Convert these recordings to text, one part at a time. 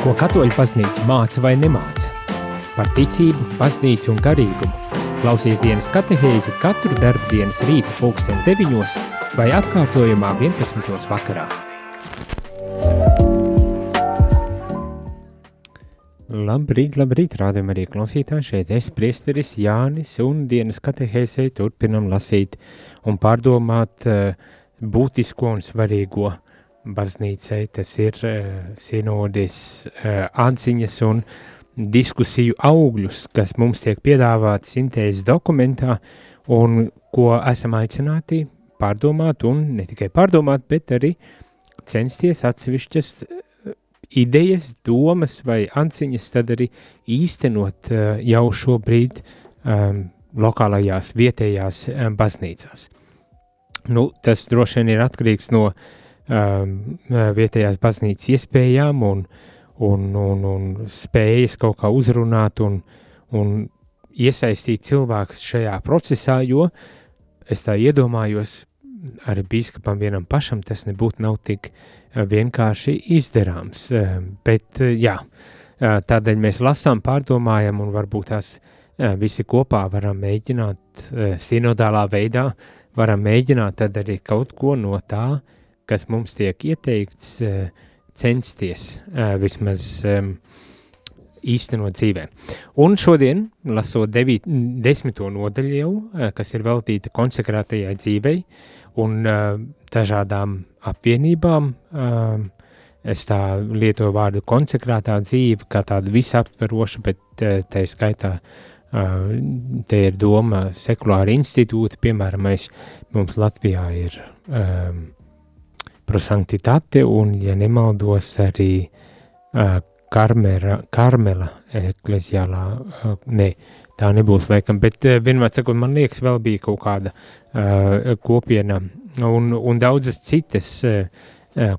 Ko katoļu baznīca māca vai nemāca? Par ticību, baznīcu un garīgumu. Klausies dienas katehēzi katru darbdienas rītu pulksteni deviņos vai atkārtojumā 11. vakarā. Labrīt, labrīt, rādam arī klausītāji, šeit es priesteris Jānis un dienas katehēzē turpinam lasīt un pārdomāt uh, būtisko un svarīgo uh, baznīcai, tas ir uh, sinodis uh, atziņas un diskusiju augļus, kas mums tiek piedāvāti sintēzes dokumentā un ko esam aicināti pārdomāt un ne tikai pārdomāt, bet arī censties atsevišķas uh, idejas, domas vai atziņas tad arī īstenot jau šobrīd um, lokālajās vietējās baznīcās. Nu, tas droši vien ir atkarīgs no uh, vietējās baznīcas iespējām un, un, un, un spējas kaut kā uzrunāt un, un iesaistīt cilvēkus šajā procesā, jo es tā iedomājos, arī biskupam vienam pašam tas nebūtu nav tik vienkārši izdarāms, bet jā, tādēļ mēs lasām, pārdomājam un varbūt tās visi kopā varam mēģināt sinodālā veidā, varam mēģināt tad arī kaut ko no tā uh, kas mums tiek ieteikts, eh, censties eh, vismaz īstenot dzīvē. Un šodien, lasot devīt, desmito nodaļu jau, eh, kas ir veltīta konsekrētajai dzīvei un dažādām apvienībām, es tā lietoju vārdu konsekrētā dzīve, kā tāda visaptveroša, bet tā skaitā te ir doma sekulāra institūta, piemēram, mēs, mums Latvijā ir um, prosanktitāte un, ja nemaldos, arī uh, karmera, karmela ekleziālā, uh, ne, tā nebūs laikam, bet uh, vienmēr sakot, man liekas, vēl bija kaut kāda uh, kopiena un, un daudzas citas uh,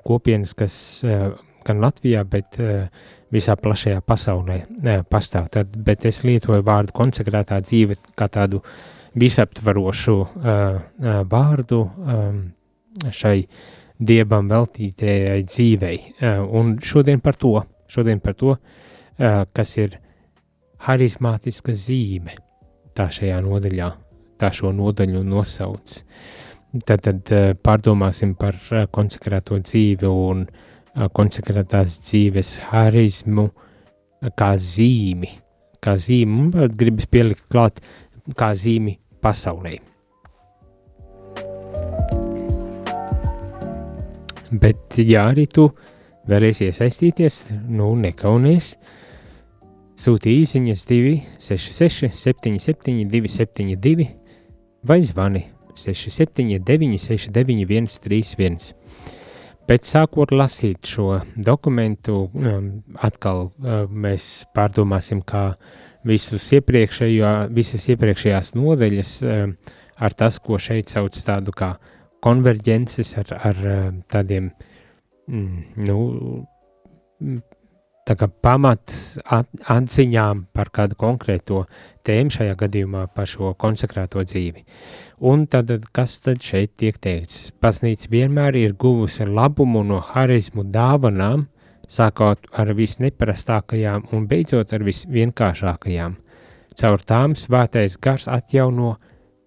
kopienas, kas uh, gan Latvijā, bet uh, visā plašajā pasaulē uh, pastāv. Tad, bet es lietoju vārdu konsekrētā dzīve kā tādu visaptvarošu uh, uh, vārdu um, šai uh, dievam veltītajai dzīvei. Eh, un šodien par to, šodien par to, eh, kas ir harizmātiska zīme, tā šajā nodaļā, tā šo nodaļu nosauc. Tad, tad eh, pārdomāsim par konsekrēto dzīvi un konsekrētās dzīves harizmu kā zīmi, kā zīmi, un gribas pielikt klāt kā zīmi pasaulē. Bet, ja arī tu vēlies iesaistīties, nu, nekaunies, sūti īsiņas 266, 77, 272 vai zvani 679, 691, 31. Bet sākot lasīt šo dokumentu, um, atkal uh, mēs pārdomāsim, kā visus iepriekšējo, visas iepriekšējās nodeļas um, ar tas, ko šeit sauc tādu kā konverģences ar, ar eh, tādiem, mm, nu, mm, tā kā pamat at, atziņām par kādu konkrēto tēmu, šajā gadījumā par šo konsekrēto dzīvi. Un tad, kas tad šeit tiek teikts? Baznīca vienmēr ir guvusi labumu no harizmu dāvanām, sākot ar visneparastākajām un beidzot ar visvienkāršākajām. Caur tām svētais gars atjauno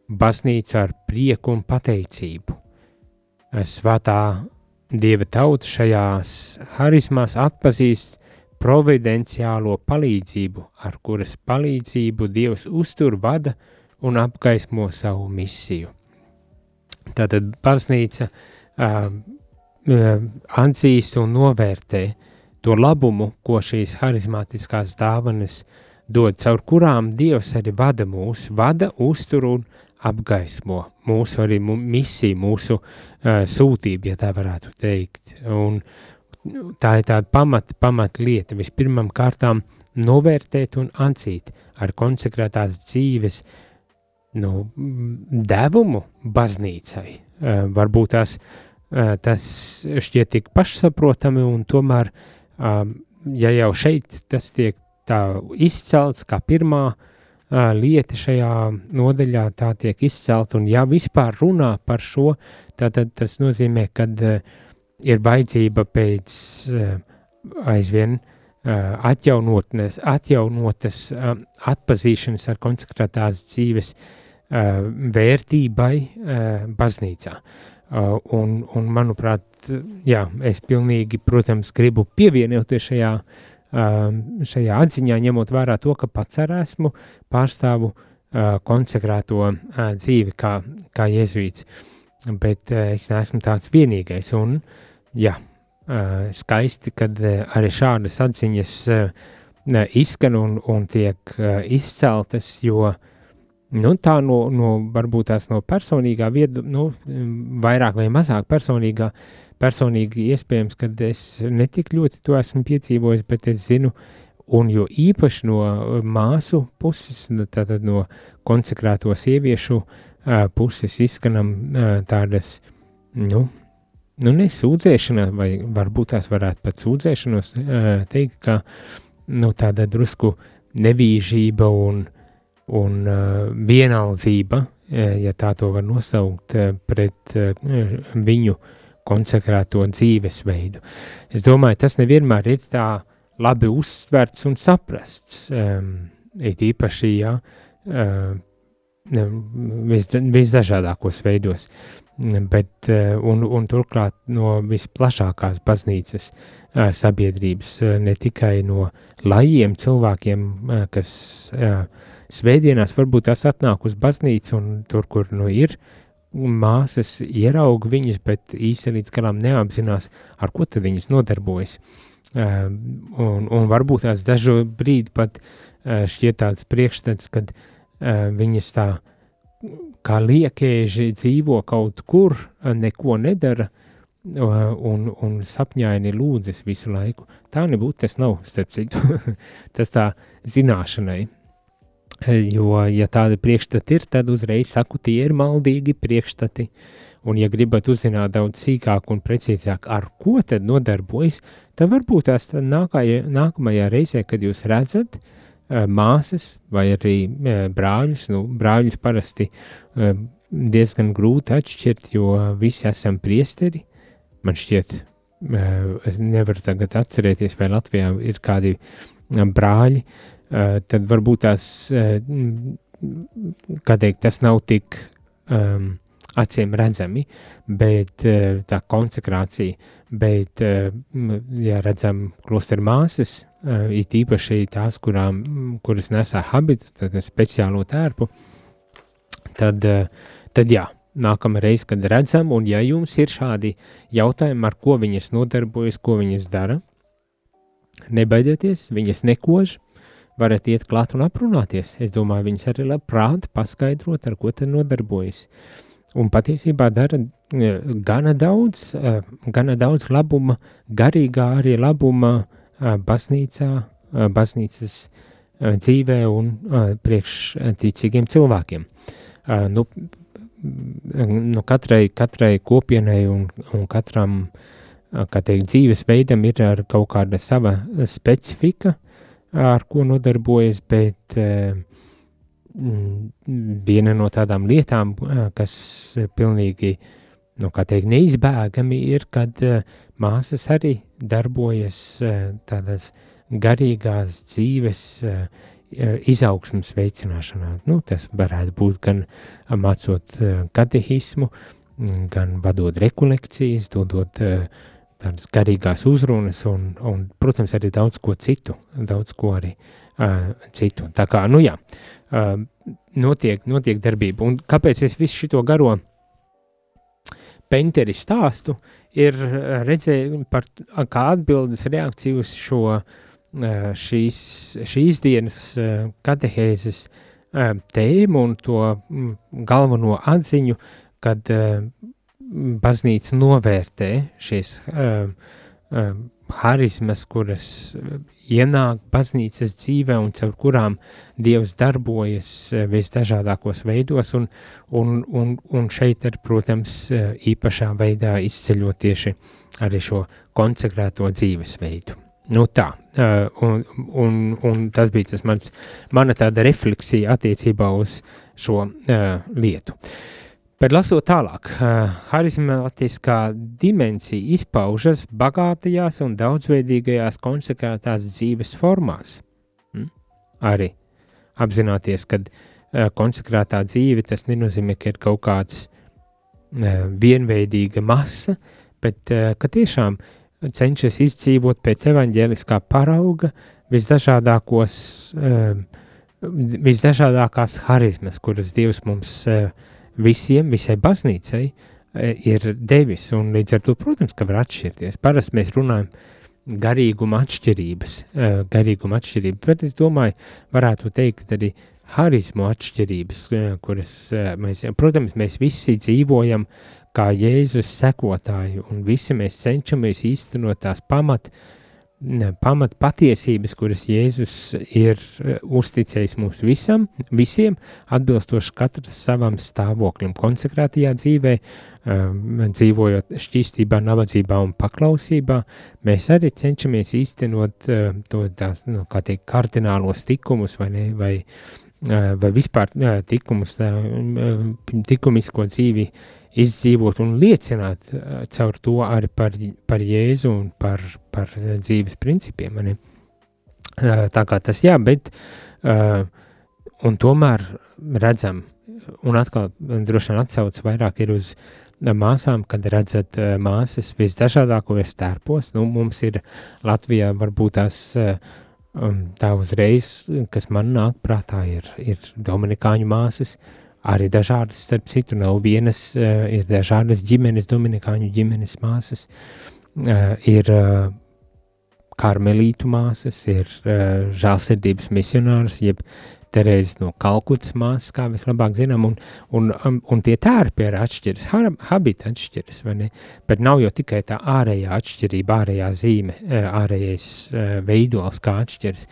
baznīcu ar prieku un pateicību svētā dieva tauta šajās harizmās atpazīst providenciālo palīdzību, ar kuras palīdzību Dievs uztur, vada un apgaismo savu misiju. Tātad baznīca uh, atzīst un novērtē to labumu, ko šīs harizmātiskās dāvanas dod, caur kurām Dievs arī vada mūs, vada, uztur un apgaismo mūsu arī misiju, mūsu uh, sūtību, ja tā varētu teikt. Un tā ir tāda pamat, pamat lieta. Vispirmām kārtām novērtēt un atzīt ar konsekrētās dzīves nu, devumu baznīcai. Uh, varbūt tās, uh, tas šķiet tik pašsaprotami un tomēr, uh, ja jau šeit tas tiek tā izcelts kā pirmā uh, lieta šajā nodaļā tā tiek izcelt, un ja vispār runā par šo, tad tas nozīmē, ka ir vajadzība pēc aizvien atjaunotnes, atjaunotas atpazīšanas ar konsekrētās dzīves vērtībai baznīcā. Un, un, manuprāt, jā, es pilnīgi, protams, gribu pievienoties šajā, šajā atziņā, ņemot vērā to, ka pats arī esmu pārstāvu konsekrēto dzīvi kā, kā jēzuīts, bet es neesmu tāds vienīgais, un jā, skaisti, kad arī šādas atziņas izskan un, un tiek izceltas, jo nu, tā no, no varbūt tās no personīgā viedu, nu, vairāk vai mazāk personīgā, personīgi iespējams, kad es netik ļoti to esmu piedzīvojis, bet es zinu, un jo īpaši no māsu puses, tātad no konsekrēto sieviešu puses izskanam tādas, nu, nu, nesūdzēšana, vai varbūt tās varētu pat sūdzēšanos teikt, ka nu, tāda drusku nevīžība un, un vienaldzība, ja tā to var nosaukt, pret viņu konsekrēto dzīvesveidu. Es domāju, tas nevienmēr ir tā labi uzsverts un saprasts, it īpaši, ja, vis, visdažādākos veidos bet, eh, un, un turklāt no visplašākās baznīcas eh, sabiedrības, eh, ne tikai no lajiem cilvēkiem, kas svētdienās varbūt tās atnāk uz baznīcu un tur, kur nu ir, māsas ieraug viņas, bet īsti līdz galam neapzinās, ar ko tad viņas nodarbojas. Un, un varbūt tās dažu brīdi pat šķiet tāds priekšstats, kad viņas tā kā liekēži dzīvo kaut kur, neko nedara un, un sapņaini lūdzas visu laiku. Tā nebūtu, tas nav, starp citu, tas tā zināšanai. Jo, ja tādi priekšstati ir, tad uzreiz saku, tie ir maldīgi priekšstati. Un, ja gribat uzzināt daudz sīkāk un precīzāk, ar ko tad nodarbojas, tad varbūt tās nākajā, nākamajā reizē, kad jūs redzat, uh, Eh, māsas vai arī eh, brāļus. Nu, brāļus parasti eh, diezgan grūti atšķirt, jo visi esam priesteri. Man šķiet, es nevaru tagad atcerēties, vai Latvijā ir kādi brāļi, tad varbūt tās, kā teikt, tas nav tik um, acīm redzami, bet tā konsekrācija, bet, ja redzam klosteru māsas, Eh, it īpaši tās, kurām, kuras nesā habitu, tad speciālo tērpu, tad, eh, tad jā, nākamā reize, kad redzam, un ja jums ir šādi jautājumi, ar ko viņas nodarbojas, ko viņas dara, nebaidieties, viņas nekož, varat iet klāt un aprunāties. Es domāju, viņas arī labprāt paskaidrot, ar ko tad nodarbojas. Un patiesībā dara eh, gana daudz, gana daudz labuma, garīgā arī labuma uh, baznīcā, baznīcas dzīvē un priekšticīgiem cilvēkiem. Nu, nu katrai, katrai kopienai un, un katram, kā teikt, dzīves veidam ir kaut kāda sava specifika, ar ko nodarbojas, bet viena no tādām lietām, kas pilnīgi, nu, teikt, neizbēgami ir, kad māsas arī darbojas eh, tādas garīgās dzīves eh, eh, izaugsmas veicināšanā. Nu, tas varētu būt gan mācot katehismu, mm, gan vadot rekolekcijas, dodot tādas garīgās uzrunas un, un, protams, arī daudz ko citu, daudz ko arī uh, citu. Tā kā, nu jā, uh, notiek, notiek darbība. Un kāpēc es visu šito garo penteri stāstu, ir redzējumi par kā atbildes reakciju uz šo eh, šīs, šīs dienas eh, katehēzes tēmu un to mm, galveno atziņu, kad baznīca novērtē šīs harizmas, kuras ienāk baznīcas dzīvē un caur kurām Dievs darbojas eh, visdažādākos veidos, un, un, un, un šeit ir, protams, eh, īpašā veidā izceļot tieši arī šo konsekrēto dzīvesveidu. Nu tā, eh, un, un, un tas bija tas mans, mana tāda refleksija attiecībā uz šo uh, lietu. Bet lasot tālāk, harizmātiskā dimensija izpaužas bagātajās un daudzveidīgajās konsekrētās dzīves formās. Mm? Arī apzināties, ka konsekrētā dzīve tas nenozīmē, ka ir kaut kāds vienveidīga masa, bet ka tiešām cenšas izdzīvot pēc evaņģēliskā parauga visdažādākos, visdažādākās harizmas, kuras Dievs mums uh, visiem, visai baznīcai e, ir devis, un līdz ar to, protams, ka var atšķirties. Parasti mēs runājam garīguma atšķirības, e, garīguma atšķirības, bet es domāju, varētu teikt arī harizmu atšķirības, e, kuras mēs, protams, mēs visi dzīvojam kā Jēzus sekotāji, un visi mēs cenšamies īstenot tās pamat, pamat patiesības, kuras Jēzus ir e, uzticējis mums visam, visiem, atbilstoši katrs savam stāvoklim, konsekrētajā dzīvē, e, dzīvojot šķīstībā, nabadzībā un paklausībā, mēs arī cenšamies īstenot e, to tās, nu, kā teikt, kardinālos tikumus vai ne, vai, vai vispār tikumus, tikumisko dzīvi izdzīvot un liecināt uh, caur to arī par, par Jēzu un par, par dzīves principiem. Uh, tā kā tas jā, bet uh, un tomēr redzam, un atkal droši vien atsauc vairāk ir uz māsām, kad redzat māsas visdažādākos tērpos. Nu, mums ir Latvijā varbūt tās um, tā uzreiz, kas man nāk prātā, ir, ir Dominikāņu māsas, uh, arī dažādas, starp citu, nav vienas, uh, ir dažādas ģimenes, dominikāņu ģimenes māsas, uh, ir uh, karmelītu māsas, ir žālsirdības misionārs, jeb Terēzes no Kalkutas māsas, kā mēs labāk zinām, un, un, um, un tie tērpi ir atšķiras, habiti atšķiras, vai ne? Bet nav jau tikai tā ārējā atšķirība, ārējā zīme, ārējais veidols, kā atšķiras.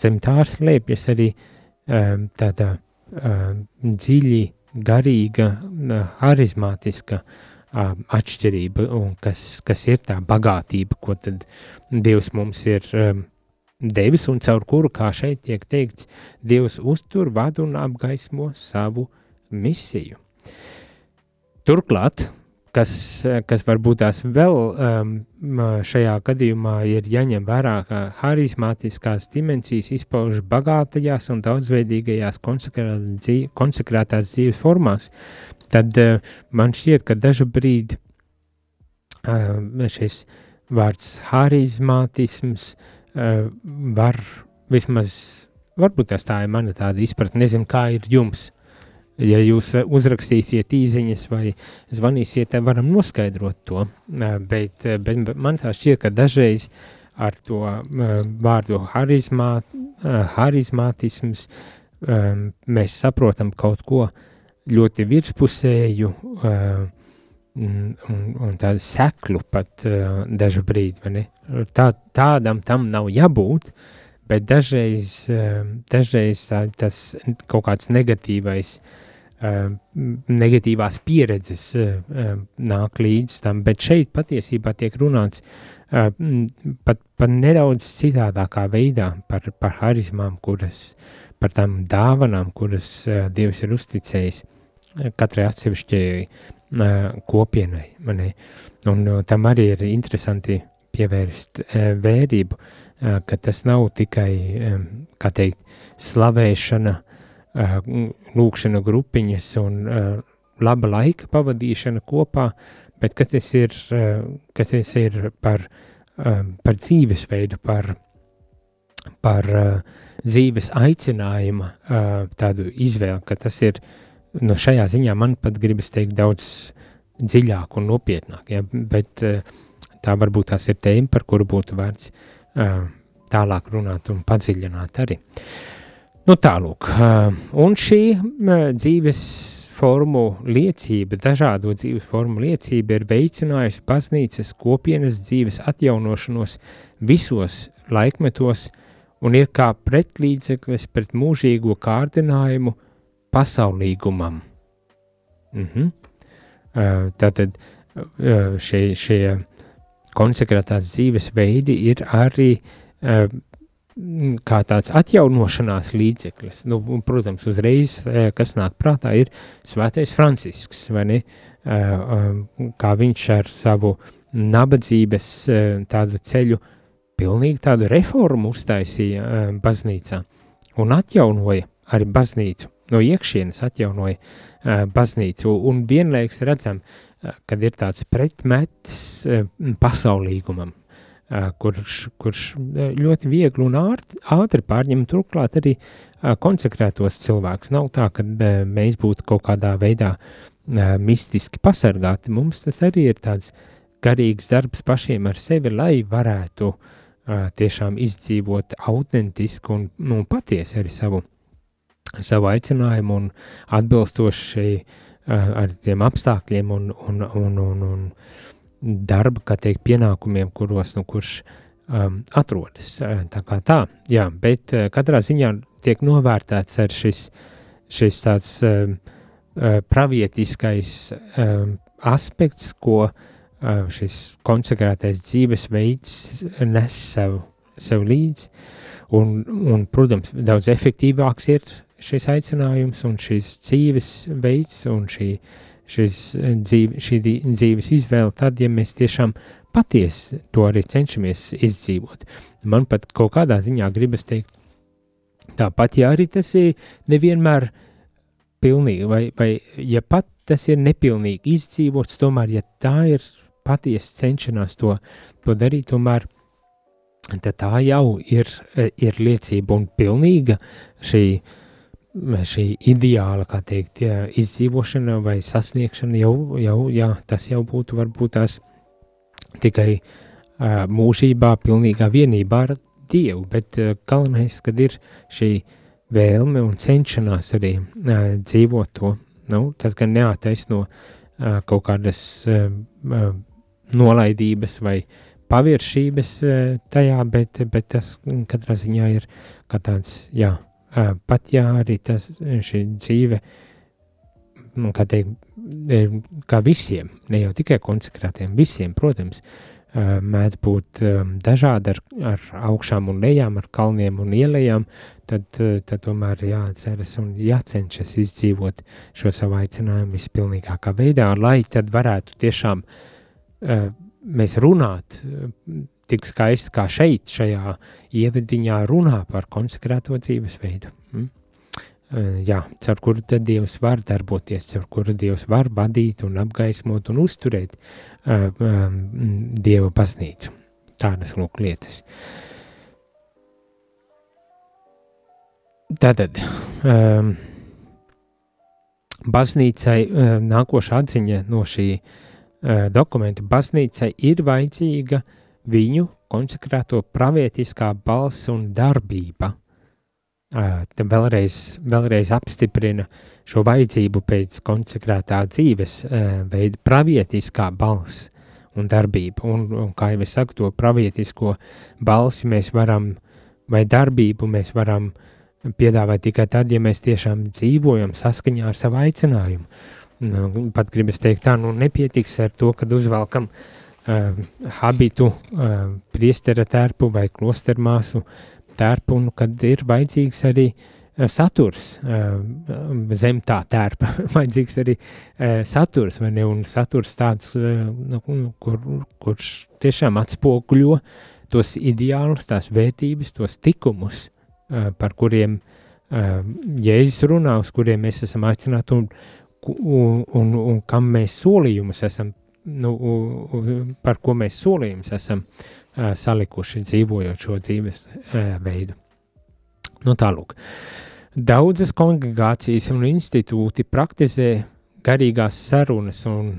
Zem tās liepjas arī um, tāda dziļi garīga, harizmātiska atšķirība, un kas, kas ir tā bagātība, ko tad Dievs mums ir devis, un caur kuru, kā šeit tiek teikts, Dievs uztur, vada un apgaismo savu misiju. Turklāt, kas, kas varbūt tās vēl um, šajā gadījumā ir jāņem vērā, ka harizmātiskās dimensijas izpauž bagātajās un daudzveidīgajās konsekrētās dzīves formās, tad uh, man šķiet, ka dažu brīdi uh, šis vārds harizmātisms uh, var vismaz, varbūt tas tā ir mana tāda izpratne, nezinu, kā ir jums, Ja jūs eh, uzrakstīsiet īsiņas vai zvanīsiet, tad varam noskaidrot to. Eh, bet, eh, bet man tā šķiet, ka dažreiz ar to vārdu harizmā, harizmātisms mēs saprotam kaut ko ļoti virspusēju un, un tādu seklu pat dažu brīdi. Tā, tādam tam nav jābūt, bet dažreiz, dažreiz tā, tas kaut kāds negatīvais Uh, negatīvās pieredzes uh, uh, nāk līdz tam, bet šeit patiesībā tiek runāts uh, pat, pat nedaudz citādākā veidā par, par harizmām, kuras, par tām dāvanām, kuras uh, Dievs ir uzticējis katrai atsevišķajai uh, kopienai. Mani. Un tam arī ir interesanti pievērst vērību, ka tas nav tikai, um, kā teikt, slavēšana, lūkšana grupiņas un uh, laba laika pavadīšana kopā, bet ka tas ir, uh, ka tas ir par, par dzīvesveidu, par, par dzīves aicinājuma tādu izvēli, ka tas ir, no nu, šajā ziņā man pat gribas teikt daudz dziļāk un nopietnāk, ja, bet tā varbūt tās ir tēma, par kuru būtu vērts tālāk runāt un padziļināt arī. Uh, Nu, tālūk, un šī dzīves formu liecība, dažādo dzīves formu liecība ir veicinājusi baznīcas kopienas dzīves atjaunošanos visos laikmetos un ir kā pretlīdzeklis pret mūžīgo kārdinājumu pasaulīgumam. Mhm. Tātad šie, šie konsekrētās dzīves veidi ir arī kā tāds atjaunošanās līdzeklis. Nu, protams, uzreiz, kas nāk prātā, ir Svētais Francisks, vai ne? Kā viņš ar savu nabadzības tādu ceļu, pilnīgi tādu reformu uztaisīja baznīcā un atjaunoja arī baznīcu, no iekšienes atjaunoja baznīcu, un vienlaiks redzam, kad ir tāds pretmets pasaulīgumam, kurš, kurš ļoti viegli un ātri, pārņem turklāt arī konsekrētos cilvēkus. Nav tā, ka mēs būtu kaut kādā veidā mistiski pasargāti. Mums tas arī ir tāds garīgs darbs pašiem ar sevi, lai varētu tiešām izdzīvot autentisku un nu, patiesu arī savu, savu aicinājumu un atbilstoši ar tiem apstākļiem un, un, un, un, un darba, kā teikt, pienākumiem, kuros, nu, kurš um, atrodas. Tā kā tā, jā, bet uh, katrā ziņā tiek novērtēts ar šis, šis tāds um, uh, pravietiskais um, aspekts, ko uh, šis konsekrētais dzīvesveids nes sev, sev līdzi, un, un, protams, daudz efektīvāks ir šis aicinājums un šis dzīvesveids un šī šis eh, dzīve, šī dzīves izvēle, tad, ja mēs tiešām patiesi to arī cenšamies izdzīvot. Man pat kaut kādā ziņā gribas teikt, tāpat, ja arī tas ir nevienmēr pilnīgi, vai, vai ja pat tas ir nepilnīgi izdzīvots, tomēr, ja tā ir patiesa cenšanās to, to darīt, tomēr tā jau ir, ir liecība un pilnīga šī uh, šī ideāla, kā teikt, jā, izdzīvošana vai sasniegšana jau, jau, jā, tas jau būtu varbūt tās tikai uh, mūžībā pilnīgā vienībā ar Dievu, bet uh, galvenais, kad ir šī vēlme un cenšanās arī uh, dzīvot to, nu, tas gan neataisno uh, kaut kādas uh, uh, nolaidības vai paviršības uh, tajā, bet, bet tas katrā ziņā ir kā tāds, jā, pat ja arī tas, šī dzīve, nu, kā teikt, kā visiem, ne jau tikai konsekrētiem, visiem, protams, mēdz būt dažādi ar, ar augšām un lejām, ar kalniem un ielējām, tad, tad tomēr jāatceras un jācenšas izdzīvot šo savu aicinājumu vispilnīgākā veidā, lai tad varētu tiešām mēs runāt tik skaisti kā šeit, šajā ievadiņā runā par konsekrēto dzīvesveidu. Mm? Jā, caur kuru tad Dievs var darboties, caur kuru Dievs var vadīt un apgaismot un uzturēt uh, um, Dieva baznīcu. Tādas lūk lietas. Tātad, um, baznīcai uh, nākošā atziņa no šī uh, dokumenta baznīcai ir vajadzīga uh, viņu konsekrēto pravietiskā balss un darbība. Te vēlreiz, vēlreiz apstiprina šo vajadzību pēc konsekrētā dzīves veida pravietiskā balss un darbība. Un, un kā jau es saku, to pravietisko balsi mēs varam, vai darbību mēs varam piedāvāt tikai tad, ja mēs tiešām dzīvojam saskaņā ar savu aicinājumu. Nu, pat gribas teikt tā, nu nepietiks ar to, kad uzvelkam uh, uh, habitu, uh, priestera tērpu vai klostermāsu tērpu, un kad ir vajadzīgs arī uh, saturs uh, zem tā tērpa, vajadzīgs arī uh, saturs, vai ne, un saturs tāds, uh, nu, kur, kurš tiešām atspoguļo tos ideālus, tās vērtības, tos tikumus, uh, par kuriem uh, Jēzus runā, uz kuriem mēs esam aicināti un, un, un, un kam mēs solījumus esam nu, par ko mēs solījumus esam salikuši dzīvojot šo dzīves veidu. Nu, tālūk. Daudzas kongregācijas un institūti praktizē garīgās sarunas un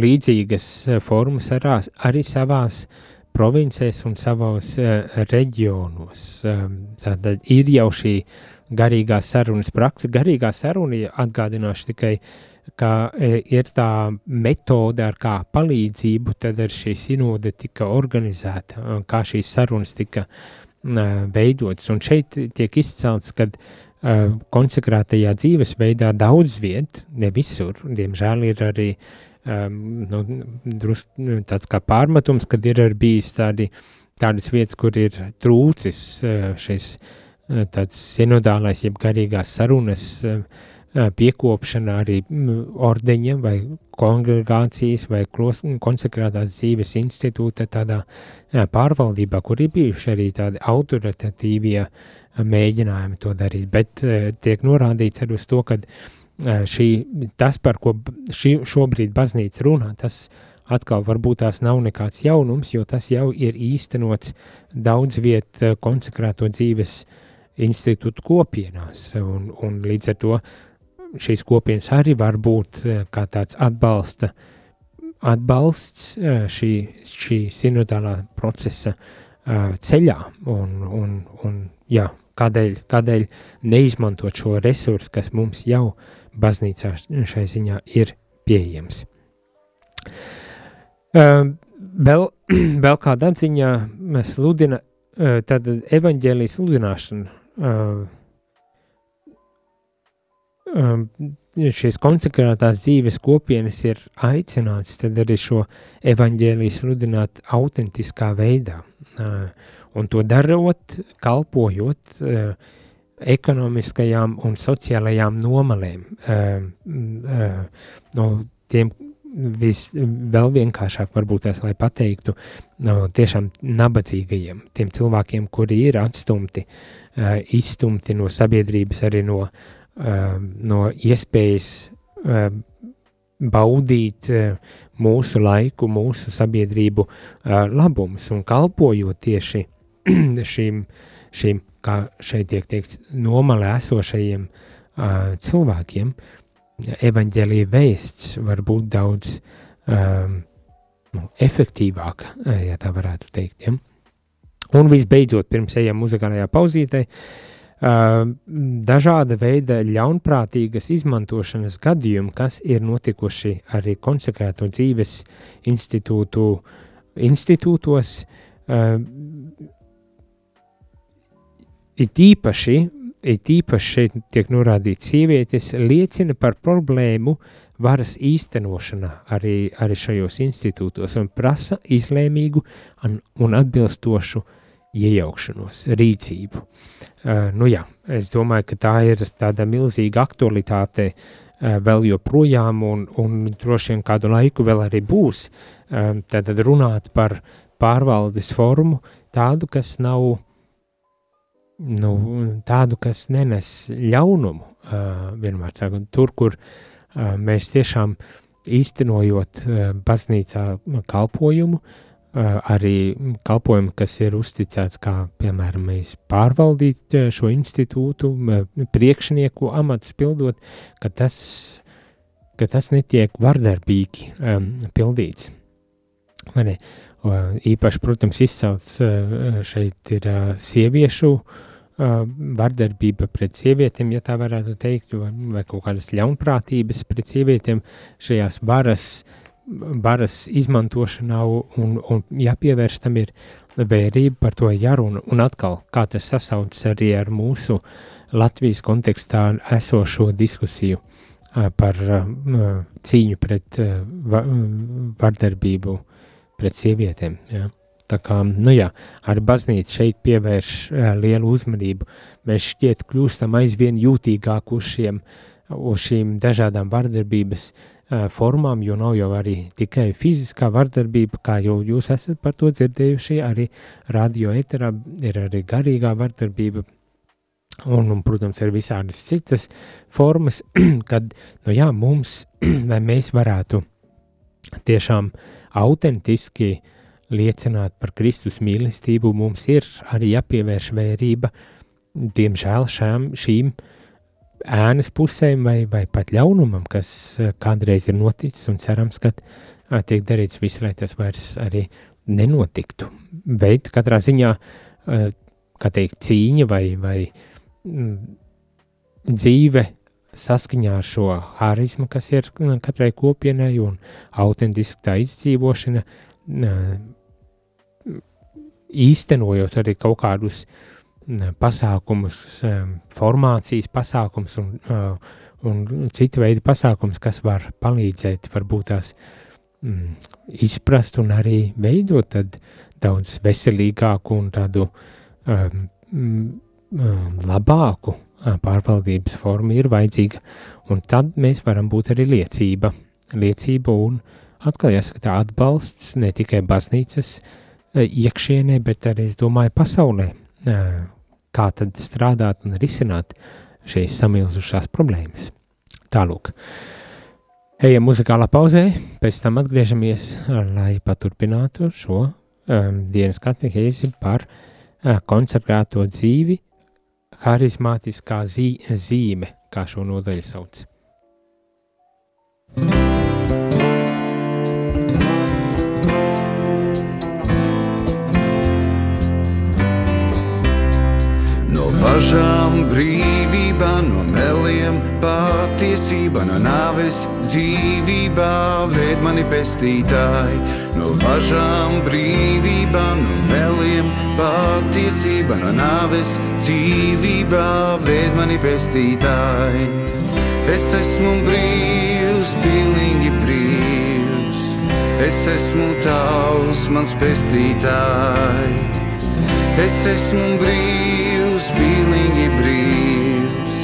līdzīgas formas arās, arī savās provincēs un savos reģionos. Tātad ir jau šī garīgā sarunas praksa. Garīgā saruna atgādināšu tikai uh, ka e, ir tā metode, ar kā palīdzību tad ar šī sinode tika organizēta, kā šīs sarunas tika veidotas. Un šeit tiek izcelts, ka uh, konsekrētajā dzīvesveidā daudz viet, ne visur, diemžēl ir arī um, nu, drus, tāds kā pārmetums, kad ir arī bijis tādi tādas vietas, kur ir trūcis šis tāds sinodālais, jeb garīgās sarunas, piekopšana arī ordeņa vai kongregācijas vai konsekrētās dzīves institūta tādā pārvaldībā, kur ir bijuši arī tādi autoritatīvie mēģinājumi to darīt, bet tiek norādīts arī uz to, ka šī, tas, par ko šī, šobrīd baznīca runā, tas atkal varbūt tās nav nekāds jaunums, jo tas jau ir īstenots daudz viet konsekrēto dzīves institūtu kopienās, un, un līdz ar to šīs kopienas arī var būt kā tāds atbalsta, atbalsts šī, šī sinodālā procesa ceļā, un, un, un jā, kādēļ, kādēļ neizmantot šo resursu, kas mums jau baznīcā šai ziņā ir pieejams. Vēl, vēl kādā ziņā sludina, tad evaņģēlijas sludināšana, šīs konsekrētās dzīves kopienas ir aicināts tad arī šo evaņģēliju sludināt autentiskā veidā. Uh, un to darot, kalpojot uh, ekonomiskajām un sociālajām nomalēm, uh, no tiem vis, vēl vienkāršāk varbūt tās, lai pateiktu, no tiešām nabadzīgajiem, tiem cilvēkiem, kuri ir atstumti, izstumti no sabiedrības, arī no, uh, no iespējas uh, baudīt uh, mūsu laiku, mūsu sabiedrību uh, labumus un kalpojot tieši šīm, šīm kā šeit tiek teikts, nomalē esošajiem uh, cilvēkiem, evaņģēlīja vēsts var būt daudz um, nu, efektīvāk, eh, ja tā varētu teikt. Ja? Un visbeidzot, pirms ejam muzikālajā pauzītē, uh, dažāda veida ļaunprātīgas izmantošanas gadījumi, kas ir notikuši arī konsekrēto dzīves institūtu, institūtos, uh, it īpaši it īpaši šeit tiek norādīts sievietes, liecina par problēmu varas īstenošanā arī, arī šajos institūtos un prasa izlēmīgu un, un atbilstošu iejaukšanos, rīcību. Uh, nu jā, es domāju, ka tā ir tāda milzīga aktualitāte uh, vēl joprojām un, un droši vien kādu laiku vēl arī būs. Uh, tad runāt par pārvaldes formu tādu, kas nav nu, tādu, kas nenes ļaunumu, uh, vienmēr sakot, tur, kur uh, mēs tiešām īstenojot uh, baznīcā kalpojumu, uh, arī kalpojumu, kas ir uzticēts, kā piemēram mēs pārvaldīt uh, šo institūtu, uh, priekšnieku amatus pildot, ka tas, ka tas netiek vardarbīgi um, pildīts. Mani, īpaši, protams, izcelts šeit ir sieviešu vardarbība pret sievietēm, ja tā varētu teikt, vai, vai kaut kādas ļaunprātības pret sievietēm šajās varas, varas izmantošanā un, un jāpievērš tam ir vērība par to jāruna un atkal, kā tas sasaucas arī ar mūsu Latvijas kontekstā esošo diskusiju par cīņu pret vardarbību pret sievietēm. Ja. Tā kā, nu jā, ar baznīcu šeit pievērš lielu uzmanību. Mēs šķiet kļūstam aizvien jūtīgāk uz, šiem, uz šīm dažādām vardarbības uh, formām, jo nav jau arī tikai fiziskā vardarbība, kā jau jūs esat par to dzirdējuši, arī radio eterā ir arī garīgā vardarbība, un, un protams, ir visādas citas formas, kad, nu jā, mums, lai mēs varētu tiešām autentiski liecināt par Kristus mīlestību, mums ir arī jāpievērš vērība, diemžēl šām, šīm ēnas pusēm vai, vai pat ļaunumam, kas eh, kādreiz ir noticis un cerams, ka eh, tiek darīts viss, lai tas vairs arī nenotiktu. Bet katrā ziņā, eh, kā teikt, cīņa vai, vai mm, dzīve saskaņā ar šo harizmu, kas ir katrai kopienai un autentiski tā izdzīvošana, īstenojot arī kaut kādus pasākumus, formācijas pasākums un, un citu veidu pasākums, kas var palīdzēt varbūt tās mm, izprast un arī veidot tad daudz veselīgāku un tādu um, labāku pārvaldības forma ir vajadzīga, un tad mēs varam būt arī liecība, liecība un atkal jāsaka atbalsts ne tikai baznīcas iekšienē, bet arī, es domāju, pasaulē, kā tad strādāt un risināt šīs samilzušās problēmas. Tālūk. Ejam muzikālā pauzē, pēc tam atgriežamies, lai paturpinātu šo um, dienas katehēzi par uh, konsekrēto dzīvi, harizmātiskā zī, zīme, kā šo nodaļu sauc. No važām brīvībā, no meliem patiesība, no nāves dzīvībā, ved mani pestītāji. No važām brīvībā, no meliem patiesība, no nāves dzīvībā, ved mani pestītāji. Es esmu brīvs, pilnīgi brīvs, es esmu tavs, mans pestītāji. Es esmu brīvs, pilnīgi brīvs,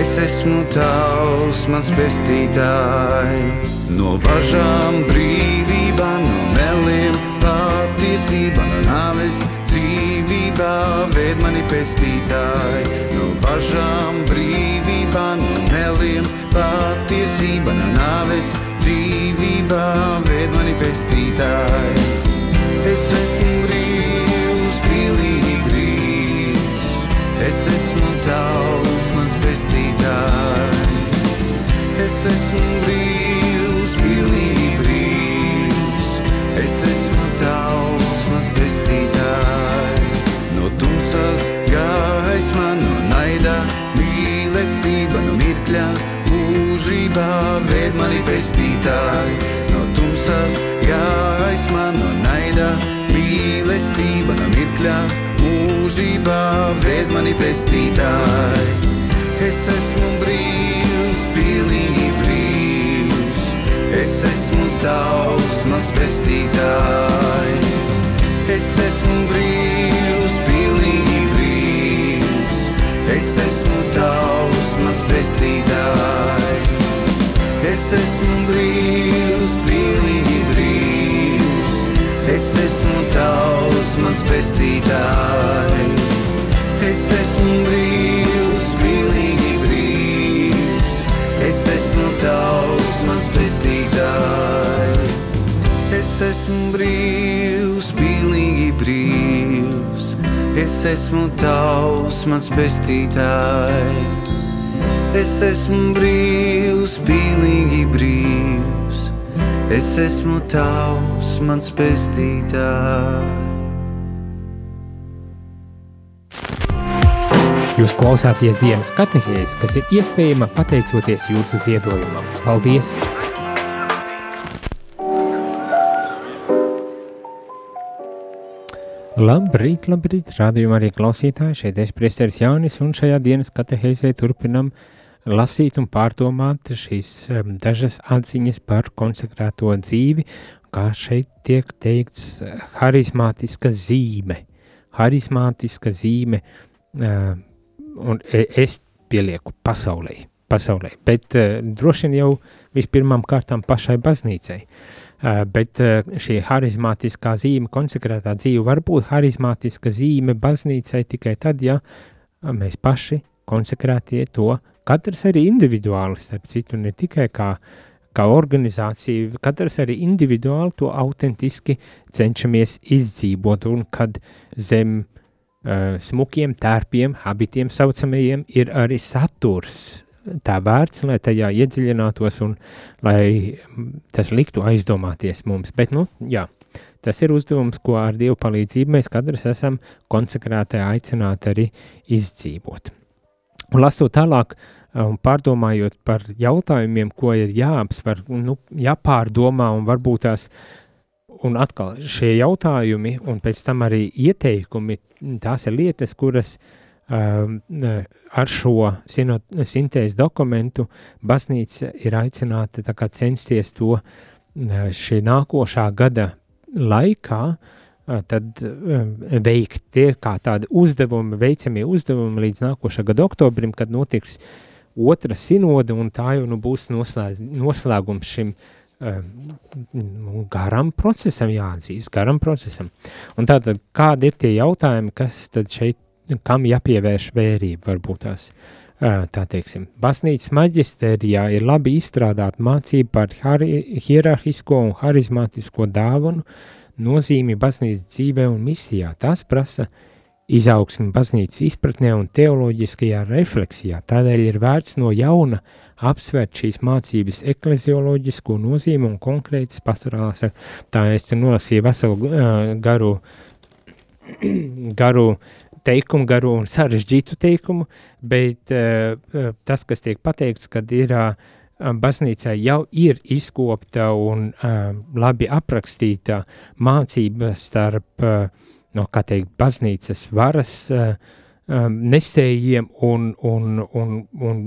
es esmu tavs, mans pestītāji. No važām brīvībā, no meliem patiesība, no nāves dzīvībā, ved mani pestītāji. No važām brīvībā, no meliem patiesība, no nāves dzīvībā, ved mani pestītāji. Es esmu brīvs, es esmu tavs, mans pestītāji. Es esmu brīvs, pilnīgi brīvs, es esmu tavs, mans pestītāji. No tumsas gaisma, no naida, mīlestība, no mirkļa, mūžībā, ved mani pestītāji. No tumsas gaisma, no naida, mīlestība, no mirkļa, mūžībā, ved mani pestītāji. Es esmu brīvs, pilnīgi brīvs, es esmu tavs, mans pestītāji. Es esmu brīvs, pilnīgi brīvs, es esmu tavs, mans pestītāji. Es esmu brīvs, pilnīgi brīvs, es esmu tavs, mans pestītāji. Es esmu brīvs, pilnīgi brīvs, es esmu tavs, mans pestītāji. Es esmu brīvs, pilnīgi brīvs, es esmu tavs, mans pestītāji. Es esmu brīvs, pilnīgi brīvs, es esmu tavs, mans pestītāji. Jūs klausāties dienas katehēs, kas ir iespējama pateicoties jūsu ziedojumam. Paldies! Labrīt, labrīt, rādījumā arī klausītāji, šeit es priesteris Jaunis, un šajā dienas katehēzē turpinam lasīt un pārdomāt šīs dažas atziņas par konsekrēto dzīvi, kā šeit tiek teikts harizmātiska zīme, harizmātiska zīme, un es pielieku pasaulē, pasaulē, bet uh, droši vien jau vispirmām kārtām pašai baznīcai. Uh, bet uh, šī harizmātiskā zīme, konsekrētā dzīve, var būt harizmātiska zīme baznīcai tikai tad, ja mēs paši konsekrētie to, katrs arī individuāli, starp citu, ne tikai kā, kā organizācija, katrs arī individuāli to autentiski cenšamies izdzīvot, un kad zem uh, smukiem tērpiem, habitiem saucamajiem, ir arī saturs, tā vērts, lai tajā iedziļinātos un lai tas liktu aizdomāties mums. Bet, nu, jā, tas ir uzdevums, ko ar Dievu palīdzību mēs katrs esam konsekrēti aicināti arī izdzīvot. Un lasot tālāk un pārdomājot par jautājumiem, ko ir jāapsver, nu, jāpārdomā un varbūt tās un atkal šie jautājumi un pēc tam arī ieteikumi, tās ir lietas, kuras uh, Um, ar šo sintēzes dokumentu baznīca ir aicināta censties to šī nākošā gada laikā tad veikt tie kā tādi uzdevumi, veicamie uzdevumi līdz nākošā gada oktobrim, kad notiks otra sinoda un tā jau nu būs noslēdz, noslēgums šim garam procesam jāatzīst, garam procesam. Un tātad kādi ir tie jautājumi, kas tad šeit, kam jāpievērš vērība varbūt tās, tā teiksim. Baznīcas maģisterijā ir labi izstrādāt mācību par hierarhisko un harizmātisko dāvanu, nozīmi baznīcas dzīvē un misijā. Tas prasa izaugsmi baznīcas izpratnē un teoloģiskajā refleksijā. Tādēļ ir vērts no jauna apsvērt šīs mācības eklezioloģisko nozīmi un konkrētas pastorālās. Tā es te nolasīju veselu uh, garu, garu teikumu, garu un sarežģītu teikumu, bet uh, tas, kas tiek pateikts, kad ir uh, baznīcā jau ir izkopta un uh, labi aprakstīta mācība starp, uh, no kā teikt, baznīcas varas uh, um, nesējiem un, un, un, un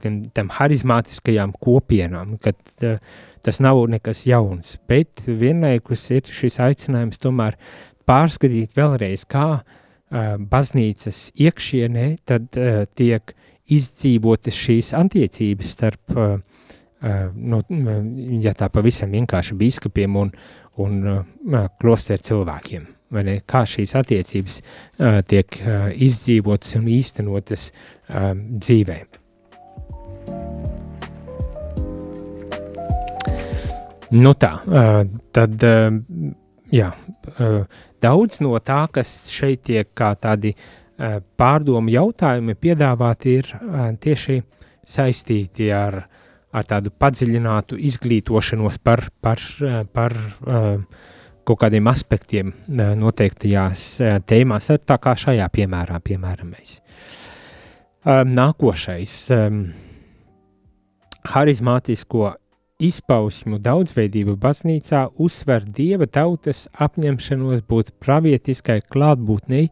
tam, tam harizmātiskajām kopienām, kad uh, tas nav nekas jauns, bet vienlaikus ir šis aicinājums tomēr pārskatīt vēlreiz, kā uh, baznīcas iekšienē tad uh, tiek izdzīvotas šīs attiecības starp, uh, uh, no, ja tā pavisam vienkārši biskupiem un, un uh, klosteru cilvēkiem. Kā šīs attiecības uh, tiek uh, izdzīvotas un īstenotas uh, dzīvē. Nu tā, uh, tad, uh, jā, uh, daudz no tā, kas šeit tiek kā tādi uh, pārdomu jautājumi piedāvāti ir eh, tieši saistīti ar, ar tādu padziļinātu izglītošanos par, par, eh, par kaut kādiem aspektiem noteiktajās tēmās, tā kā šajā piemērā, piemēram, mēs. Nākošais - harizmātisko izpausmu daudzveidība baznīcā uzsver dieva tautas apņemšanos būt pravietiskai klātbūtnei,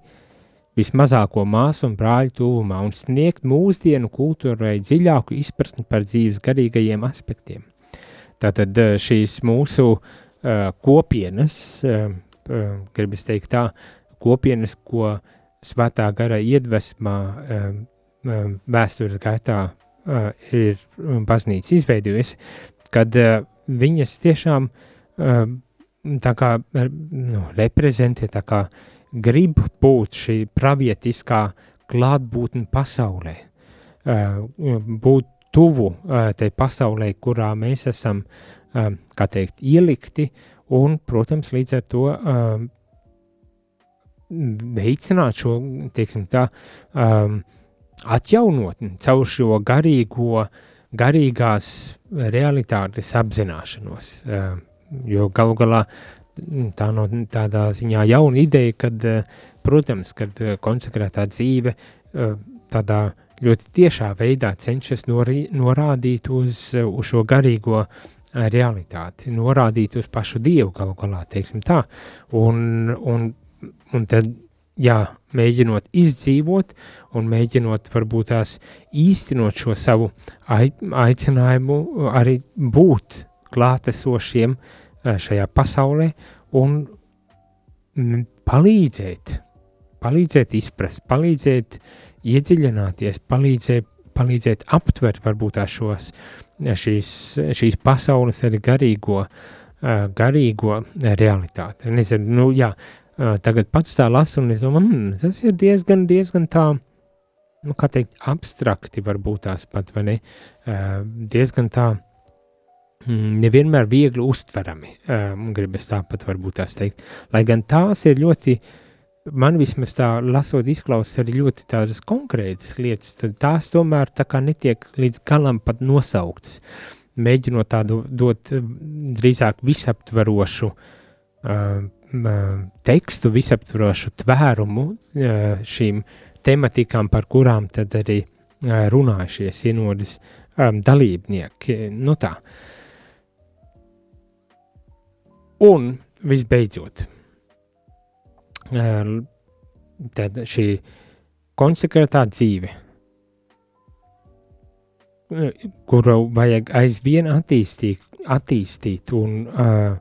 vismazāko māsu un brāļu tuvumā un sniegt mūsdienu kultūrai dziļāku izpratni par dzīves garīgajiem aspektiem. Tātad eh, šīs mūsu uh, kopienas, uh, uh, gribas teikt tā, kopienas, ko svētā gara iedvesmā uh, uh, vēstures gaitā uh, ir baznīca izveidojusi, kad uh, viņas tiešām uh, tā kā nu, reprezentē, tā kā uh, grib būt šī pravietiskā klātbūtne pasaulē, būt tuvu tai pasaulē, kurā mēs esam, kā teikt, ielikti, un, protams, līdz ar to veicināt šo, teiksim tā, atjaunotni caur šo garīgo, garīgās realitātes apzināšanos, jo galu galā tā no tādā ziņā jauna ideja, kad, eh, protams, kad eh, konsekrētā dzīve eh, tādā ļoti tiešā veidā cenšas norī, norādīt uz, uz šo garīgo realitāti, norādīt uz pašu Dievu galu galā, teiksim tā, un, un, un tad, jā, mēģinot izdzīvot un mēģinot varbūt tās īstenot šo savu aicinājumu arī būt klātesošiem uh, šajā pasaulē un palīdzēt, palīdzēt izprast, palīdzēt iedziļināties, palīdzēt, palīdzēt aptvert varbūt šos, šīs, šīs pasaules arī garīgo, garīgo realitāti. Nezinu, nu jā, tagad pats tā lasu un es domāju, mm, tas ir diezgan, diezgan tā, nu kā teikt, abstrakti varbūt tās pat, vai ne, diezgan tā, Mm, nevienmēr viegli uztverami, um, gribas tāpat varbūt tās teikt. Lai gan tās ir ļoti, man vismaz tā lasot izklausas arī ļoti tādas konkrētas lietas, tad tās tomēr tā kā netiek līdz galam pat nosauktas, mēģinot tādu dot drīzāk visaptverošu uh, tekstu, visaptverošu tvērumu uh, šīm tematikām, par kurām tad arī uh, runāja šie sinodas um, dalībnieki. Nu tā, uh, Un visbeidzot, tad šī konsekrētā dzīve, kuru vajag aizvien attīstīt, attīstīt un uh,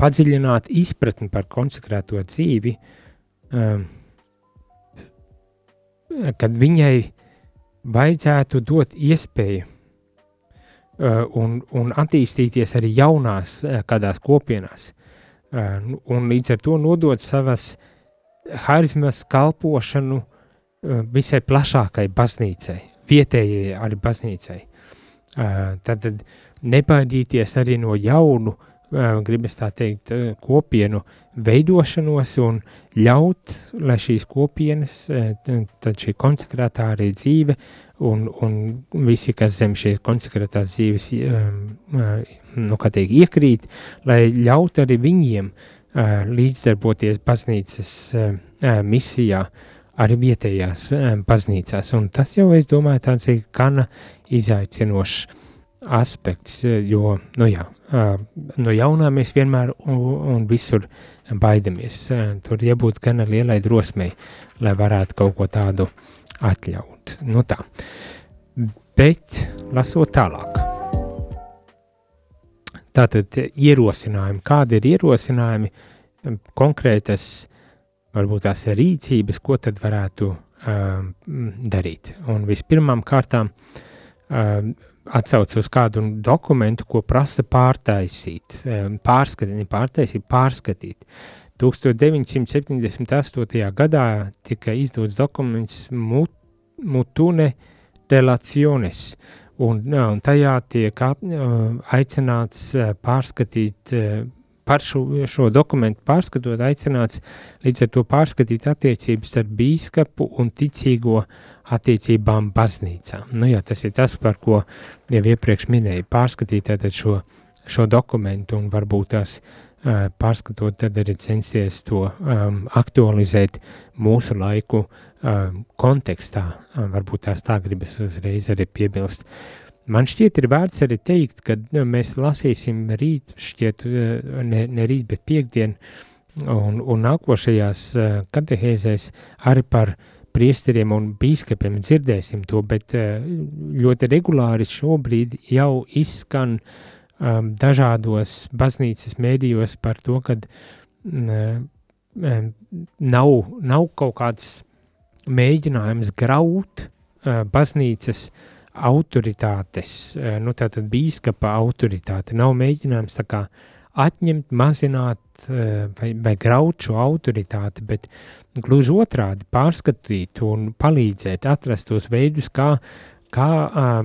padziļināt izpratni par konsekrēto dzīvi, um, kad viņai vajadzētu dot iespēju uh, un, un attīstīties arī jaunās uh, kādās kopienās, uh, un līdz ar to nodot savas harizmas kalpošanu visai plašākai baznīcai, vietējai arī baznīcai. Tad, nebaidīties arī no jaunu gribas tā teikt, kopienu veidošanos un ļaut, lai šīs kopienas, tad šī konsekrētā arī dzīve un, un visi, kas zem šīs konsekrētās dzīves, nu, kā teikt, iekrīt, lai ļaut arī viņiem līdzdarboties baznīcas misijā, arī vietējās baznīcās, un tas jau, es domāju, tāds ir gana izaicinošs aspekts, jo, nu jā, no jaunā mēs vienmēr un, un visur baidamies. Tur jābūt gan lielai drosmei, lai varētu kaut ko tādu atļaut. Nu tā. Bet, lasot tālāk. Tātad ierosinājumi, kādi ir ierosinājumi, konkrētas, varbūt tās rīcības, ko tad varētu um, darīt. Un vispirmām kārtām um, atsauc uz kādu dokumentu, ko prasa pārtaisīt, pārskatīt, pārtaisīt, pārskatīt. 1978. gadā tika izdots dokuments Mut, Mutune Relaciones, un, un tajā tiek aicināts pārskatīt par šo, šo dokumentu pārskatot, aicināts līdz ar to pārskatīt attiecības starp bīskapu un ticīgo attiecībām baznīcā. Nu jā, tas ir tas, par ko jau iepriekš minēju, pārskatīt šo, šo dokumentu un varbūt tās uh, pārskatot, tad arī censties to um, aktualizēt mūsu laiku um, kontekstā. Um, varbūt tās tā gribas uzreiz arī piebilst. Uh, Man šķiet, ir vērts arī teikt, ka nu, mēs lasīsim rīt, šķiet, eh, ne, ne rīt, bet piekdien, un, un nākošajās eh, katehēzēs arī par priesteriem un bīskapiem dzirdēsim to, bet eh, ļoti regulāri šobrīd jau izskan um, dažādos baznīcas mēdījos par to, ka um, nav, nav kaut kāds mēģinājums graut uh, baznīcas uh, autoritātes, eh, nu tātad bīskapa autoritāte, nav mēģinājums tā kā atņemt, mazināt eh, vai, vai graut šo autoritāti, bet gluži otrādi pārskatīt un palīdzēt, atrast tos veidus, kā, kā uh,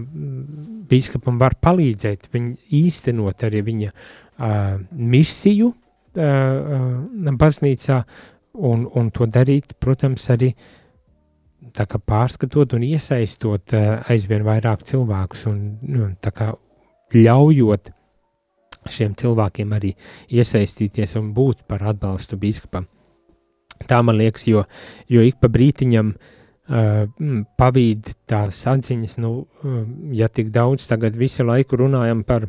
bīskapam var palīdzēt viņu īstenot arī viņa uh, misiju uh, baznīcā un, un to darīt, protams, arī tā kā pārskatot un iesaistot uh, aizvien vairāk cilvēkus un nu, tā kā ļaujot šiem cilvēkiem arī iesaistīties un būt par atbalstu biskupam. Tā man liekas, jo, jo ik pa brītiņam uh, pavīd tās atziņas, nu, uh, ja tik daudz tagad visu laiku runājam par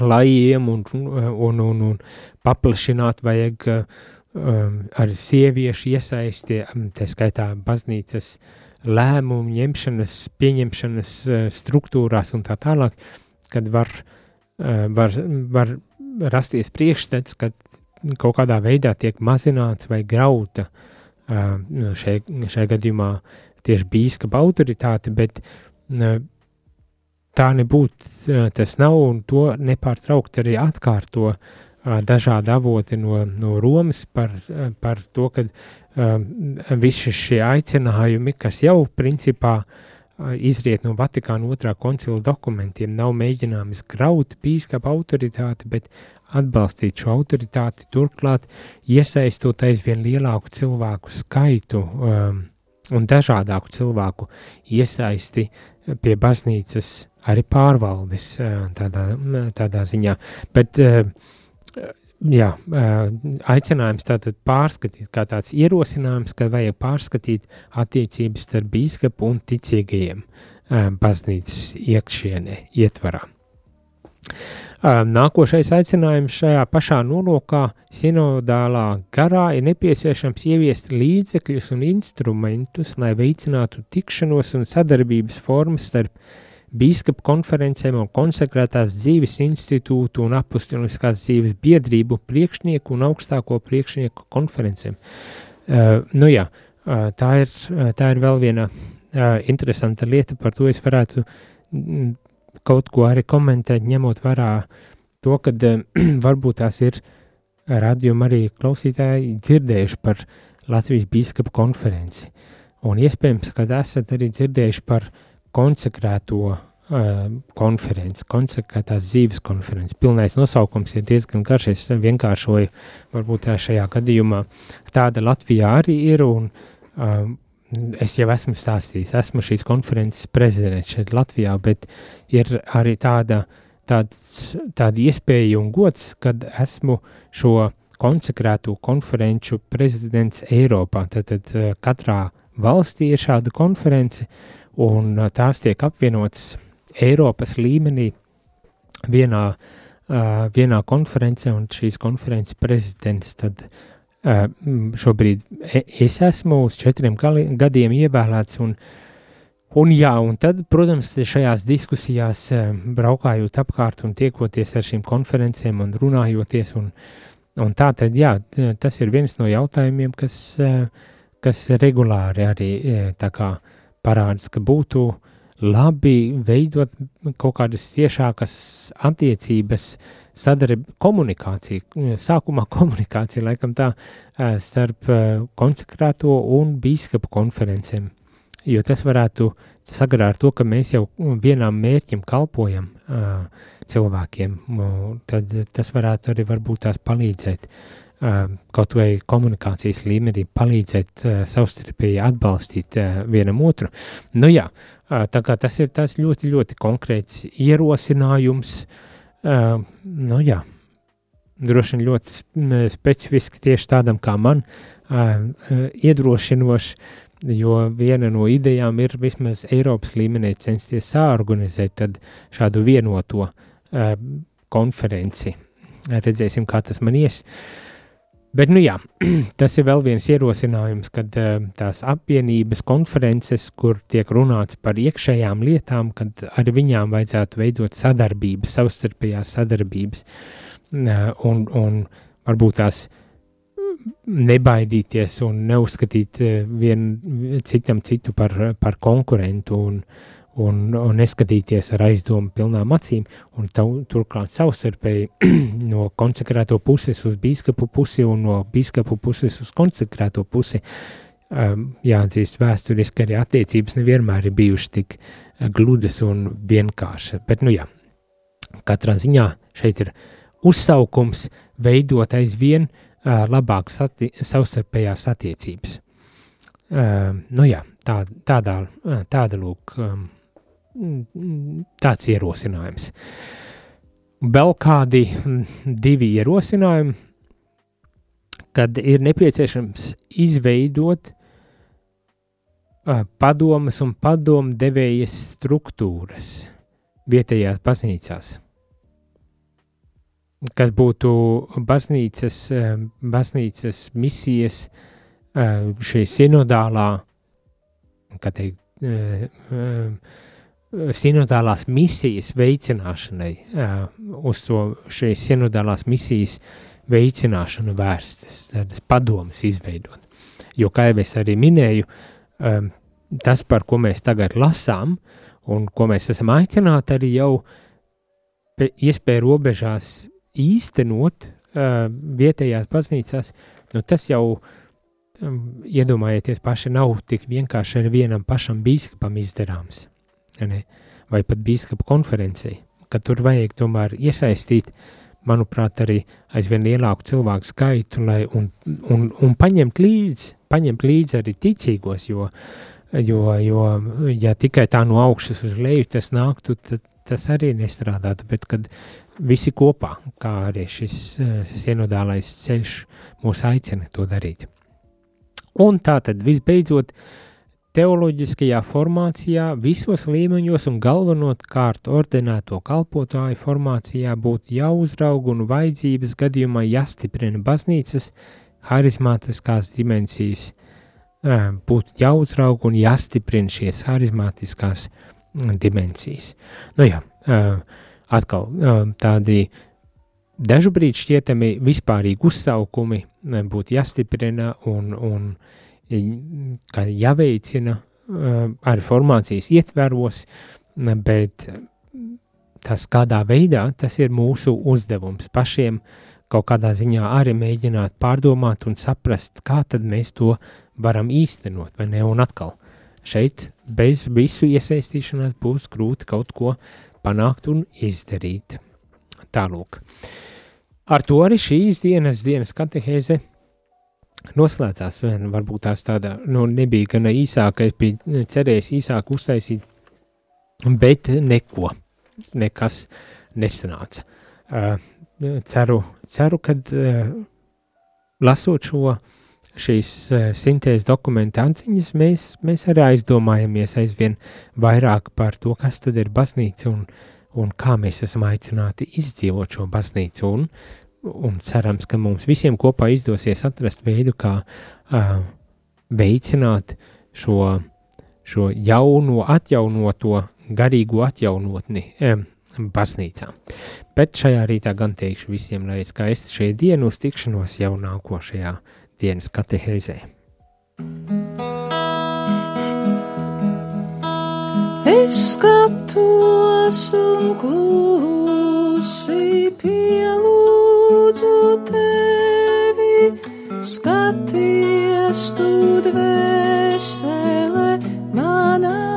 lajiem un, un, un, un paplašināt vajag um, ar sieviešu iesaisti, um, tā skaitā baznīcas lēmumu ņemšanas, pieņemšanas struktūrās un tā tālāk, kad var, var, var rasties priekšstats, kad kaut kādā veidā tiek mazināts vai grauta uh, šajā, šajā gadījumā tieši bīskapa autoritāte, bet tā nebūtu, tas nav un to nepārtraukt arī atkārto dažādi avoti no, no Romas par, par to, ka visi šie aicinājumi, kas jau principā izriet no Vatikāna otrā koncila dokumentiem, nav mēģinājums graut pīskapa autoritāti, bet atbalstīt šo autoritāti, turklāt iesaistot aizvien lielāku cilvēku skaitu um, un dažādāku cilvēku iesaisti pie baznīcas arī pārvaldes tādā, tādā ziņā. Bet uh, jā, aicinājums tātad pārskatīt, kā tāds ierosinājums, ka vajag pārskatīt attiecības starp bīskapu un ticīgajiem baznīcas iekšienē, ietvarā. Nākošais aicinājums šajā pašā nolūkā sinodālā garā ir nepieciešams ieviest līdzekļus un instrumentus, lai veicinātu tikšanos un sadarbības formas starp bīskapa konferencēm un konsekrētās dzīves institūtu un apustuliskās dzīves biedrību priekšnieku un augstāko priekšnieku konferencēm. Uh, nu jā, uh, tā, ir, tā ir vēl viena uh, interesanta lieta, par to es varētu kaut ko arī komentēt, ņemot vērā to, ka uh, varbūt tās ir radījumi arī klausītāji dzirdējuši par Latvijas bīskapa konferenci. Un iespējams, ka esat arī dzirdējuši par konsekrēto uh, konferenci, konsekrētās dzīves konferenci. Pilnais nosaukums ir diezgan garš, es vienkāršoju, varbūt šajā gadījumā tāda Latvijā arī ir, un um, es jau esmu stāstījis, esmu šīs konferences prezidents šeit Latvijā, bet ir arī tāda, tāds, tāda iespēja un gods, kad esmu šo konsekrēto konferenču prezidents Eiropā, tad, tad katrā valstī ir šāda konference, un uh, tās tiek apvienotas Eiropas līmenī vienā, uh, vienā konferencē, un šīs konferences prezidents tad uh, šobrīd e, es esmu uz četriem gadiem ievēlēts, un, un jā, un tad, protams, šajās diskusijās uh, braukājot apkārt un tiekoties ar šīm konferencēm un runājoties, un, un tā tad, jā, tas ir viens no jautājumiem, kas, uh, kas regulāri arī tā kā uh, parādās, ka būtu labi veidot kaut kādas ciešākas attiecības, sadarbība, komunikācija, sākumā komunikācija, laikam tā, starp konsekrēto un bīskapu konferencēm, jo tas varētu sagarāt to, ka mēs jau vienām mērķim kalpojam cilvēkiem, tad tas varētu arī varbūt tās palīdzēt uh, kaut vai komunikācijas līmenī palīdzēt savstarpēji atbalstīt vienam otru. Nu jā, tā kā tas ir tas ļoti, ļoti konkrēts ierosinājums, nu jā, droši vien ļoti specifiski tieši tādam kā man, iedrošinoši, jo viena no idejām ir vismaz Eiropas līmenī censties sāorganizēt šādu vienoto konferenci. Redzēsim, kā tas man ies. Uh, Bet, nu jā, tas ir vēl viens ierosinājums, kad uh, tās apvienības konferences, kur tiek runāts par iekšējām lietām, kad ar viņām vajadzētu veidot sadarbības, savstarpējās sadarbības, uh, un, un varbūt tās nebaidīties un neuzskatīt uh, vien citam citu par, par konkurentu un, un, un neskatīties ar aizdomu pilnām acīm, un tav, turklāt savstarpēji no konsekrēto puses uz bīskapu pusi un no bīskapu puses uz konsekrēto pusi, um, jāatzīst vēsturiski arī attiecības nevienmēr ir bijušas tik uh, gludas un vienkāršas, bet nu jā, katrā ziņā šeit ir uzsaukums veidot aizvien uh, labāk sati savstarpējās attiecības. Uh, nu jā, tā, tādā, uh, tāda lūk um, tāds ierosinājums. Vēl kādi divi ierosinājumi, kad ir nepieciešams izveidot uh, padomas un padomdevējas struktūras vietējās baznīcās, kas būtu baznīcas, uh, baznīcas misijas uh, šī sinodālā, kā teikt, sinodālās misijas veicināšanai, uz to šīs sinodālās misijas veicināšanu vērstas, tādas padomas izveidot. Jo, kā jau es arī minēju, tas, par ko mēs tagad lasām, un ko mēs esam aicināti arī jau iespēju robežās īstenot vietējās baznīcās, nu tas jau iedomājieties paši nav tik vienkārši ar vienam pašam bīskapam izdarāms vai pat bīskapa konferencei, ka tur vajag tomēr iesaistīt, manuprāt, arī aizvien lielāku cilvēku skaitu, lai un, un, un paņemt līdzi, paņemt līdzi arī ticīgos, jo, jo, jo, ja tikai tā no augšas uz leju tas nāktu, tad tas arī nestrādātu, bet kad visi kopā, kā arī šis uh, sienodālais ceļš mūs aicina to darīt. Un tā tad visbeidzot, uh, teoloģiskajā formācijā visos līmeņos un galvenokārt ordinēto kalpotāju formācijā būtu jāuzraug un vajadzības gadījumā jāstiprina baznīcas harizmātiskās dimensijas, būtu jāuzraug un jāstiprina šies harizmātiskās dimensijas. Nu jā, atkal tādi dažu brīdi šķietami vispārīgi uzsaukumi būtu jāstiprina un, un jāveicina ar formācijas ietveros, bet tas kādā veidā tas ir mūsu uzdevums pašiem kaut kādā ziņā arī mēģināt pārdomāt un saprast, kā tad mēs to varam īstenot, vai ne, un atkal šeit bez visu iesaistīšanās būs grūti kaut ko panākt un izdarīt. Tālūk. Ar to arī šīs dienas dienas katehēze noslēdzās. Vien, varbūt tās tāda, nu, nebija gana īsāka, es biju cerējis īsāk uztaisīt, bet neko, nekas nesanāca. Uh, ceru, ceru, kad uh, lasot šo šīs uh, sintēzes dokumenta atziņas, mēs, mēs arī aizdomājamies aizvien vairāk par to, kas tad ir baznīca un, un kā mēs esam aicināti izdzīvot šo baznīcu. Un, un cerams, ka mums visiem kopā izdosies atrast veidu, kā uh, veicināt šo, šo jauno, atjaunoto, garīgo atjaunotni um, baznīcā. Bet šajā rītā gan teikšu visiem, lai skaisti šie dienu uz tikšanos jau nākošajā dienas katehēzē. Es skatos un klusi pielūdzu tevi, skaties tu dvēsele manā.